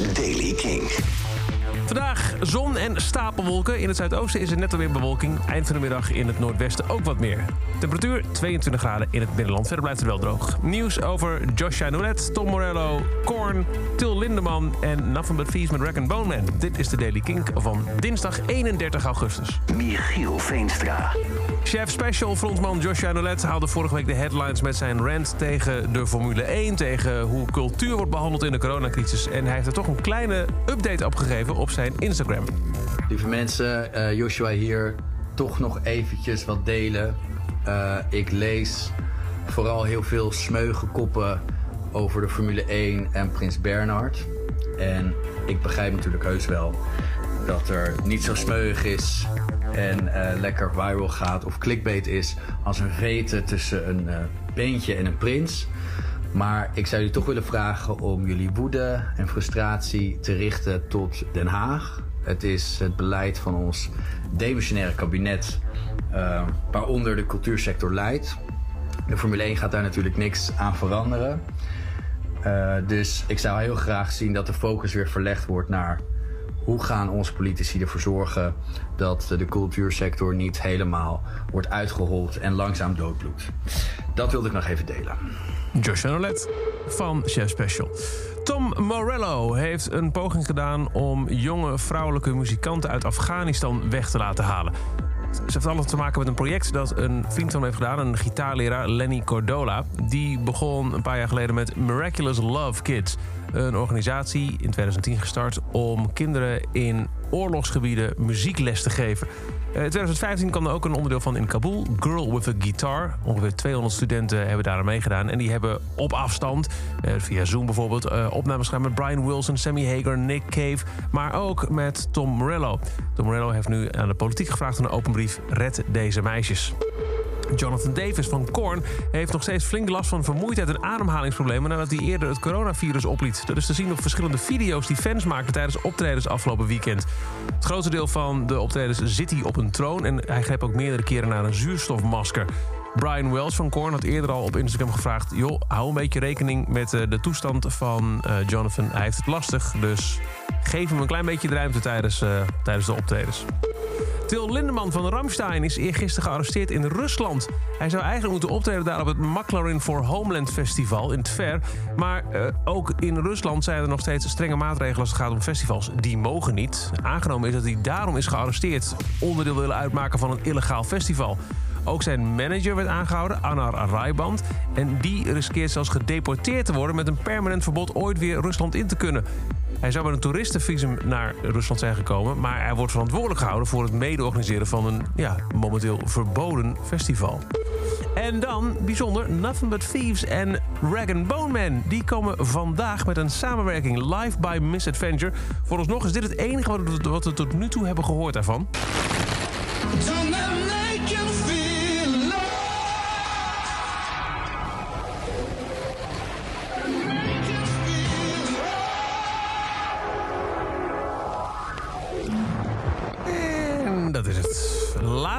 Daily King. Vandaag zon en stapelwolken. In het zuidoosten is er net alweer bewolking. Eind van de middag in het noordwesten ook wat meer. Temperatuur 22 graden in het binnenland. Verder blijft het wel droog. Nieuws over Joshua Nouret, Tom Morello, Korn, Til Lindeman en Nothing But Thieves met Rack Bone Man. Dit is de Daily Kink van dinsdag 31 augustus. Michiel Veenstra. Chef Special frontman Joshua Nouret haalde vorige week de headlines met zijn rant tegen de Formule 1, tegen hoe cultuur wordt behandeld in de coronacrisis. En hij heeft er toch een kleine update op gegeven op zijn Instagram. Lieve mensen, eh, Joshua hier. Toch nog eventjes wat delen. Eh, ik lees vooral heel veel smeuige koppen over de Formule 1 en Prins Bernhard. En ik begrijp natuurlijk heus wel dat er niet zo smeuig is en eh, lekker viral gaat of clickbait is als een veten tussen een uh, beentje en een prins. Maar ik zou jullie toch willen vragen om jullie woede en frustratie te richten tot Den Haag. Het is het beleid van ons demissionaire kabinet, uh, waaronder de cultuursector leidt. De Formule 1 gaat daar natuurlijk niks aan veranderen. Uh, dus ik zou heel graag zien dat de focus weer verlegd wordt naar hoe gaan onze politici ervoor zorgen dat de cultuursector niet helemaal wordt uitgehold en langzaam doodbloedt. Dat wilde ik nog even delen. Joshua Nolet van Chef Special. Tom Morello heeft een poging gedaan om jonge vrouwelijke muzikanten uit Afghanistan weg te laten halen. Ze heeft alles te maken met een project dat een vriend van hem heeft gedaan, een gitaarleraar, Lenny Cordola. Die begon een paar jaar geleden met Miraculous Love Kids. Een organisatie in 2010 gestart om kinderen in oorlogsgebieden muziekles te geven. In 2015 kwam er ook een onderdeel van in Kabul, Girl with a Guitar. Ongeveer 200 studenten hebben daar aan meegedaan. En die hebben op afstand, via Zoom bijvoorbeeld, opnames gedaan met Brian Wilson, Sammy Hagar, Nick Cave. Maar ook met Tom Morello. Tom Morello heeft nu aan de politiek gevraagd in een open brief: red deze meisjes. Jonathan Davis van Korn heeft nog steeds flink last van vermoeidheid en ademhalingsproblemen nadat hij eerder het coronavirus opliet. Dat is te zien op verschillende video's die fans maken tijdens optredens afgelopen weekend. Het grootste deel van de optredens zit hij op een troon en hij greep ook meerdere keren naar een zuurstofmasker. Brian Wells van Korn had eerder al op Instagram gevraagd: joh, hou een beetje rekening met de toestand van uh, Jonathan. Hij heeft het lastig, dus geef hem een klein beetje de ruimte tijdens, uh, tijdens de optredens. Til Lindeman van Ramstein is eergisteren gearresteerd in Rusland. Hij zou eigenlijk moeten optreden daar op het McLaren for Homeland Festival in Tver. Maar uh, ook in Rusland zijn er nog steeds strenge maatregelen als het gaat om festivals. Die mogen niet. Aangenomen is dat hij daarom is gearresteerd. Onderdeel willen uitmaken van een illegaal festival. Ook zijn manager werd aangehouden, Anar Raiband. En die riskeert zelfs gedeporteerd te worden met een permanent verbod ooit weer Rusland in te kunnen. Hij zou met een toeristenvisum naar Rusland zijn gekomen, maar hij wordt verantwoordelijk gehouden voor het mede-organiseren van een ja, momenteel verboden festival. En dan, bijzonder, Nothing But Thieves en Rag Bone Man. Die komen vandaag met een samenwerking live by Misadventure. Vooralsnog is dit het enige wat we tot nu toe hebben gehoord daarvan.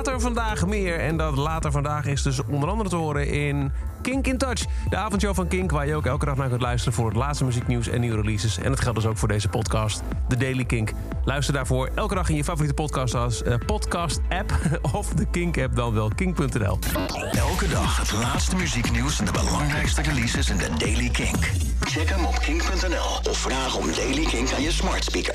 Later vandaag meer. En dat later vandaag is dus onder andere te horen in Kink in Touch. De avondshow van Kink, waar je ook elke dag naar kunt luisteren... voor het laatste muzieknieuws en nieuwe releases. En het geldt dus ook voor deze podcast, The Daily Kink. Luister daarvoor elke dag in je favoriete podcast als uh, podcast-app... of de Kink-app dan wel, kink.nl. Elke dag het laatste muzieknieuws en de belangrijkste releases in The Daily Kink. Check hem op kink.nl of vraag om Daily Kink aan je smart speaker.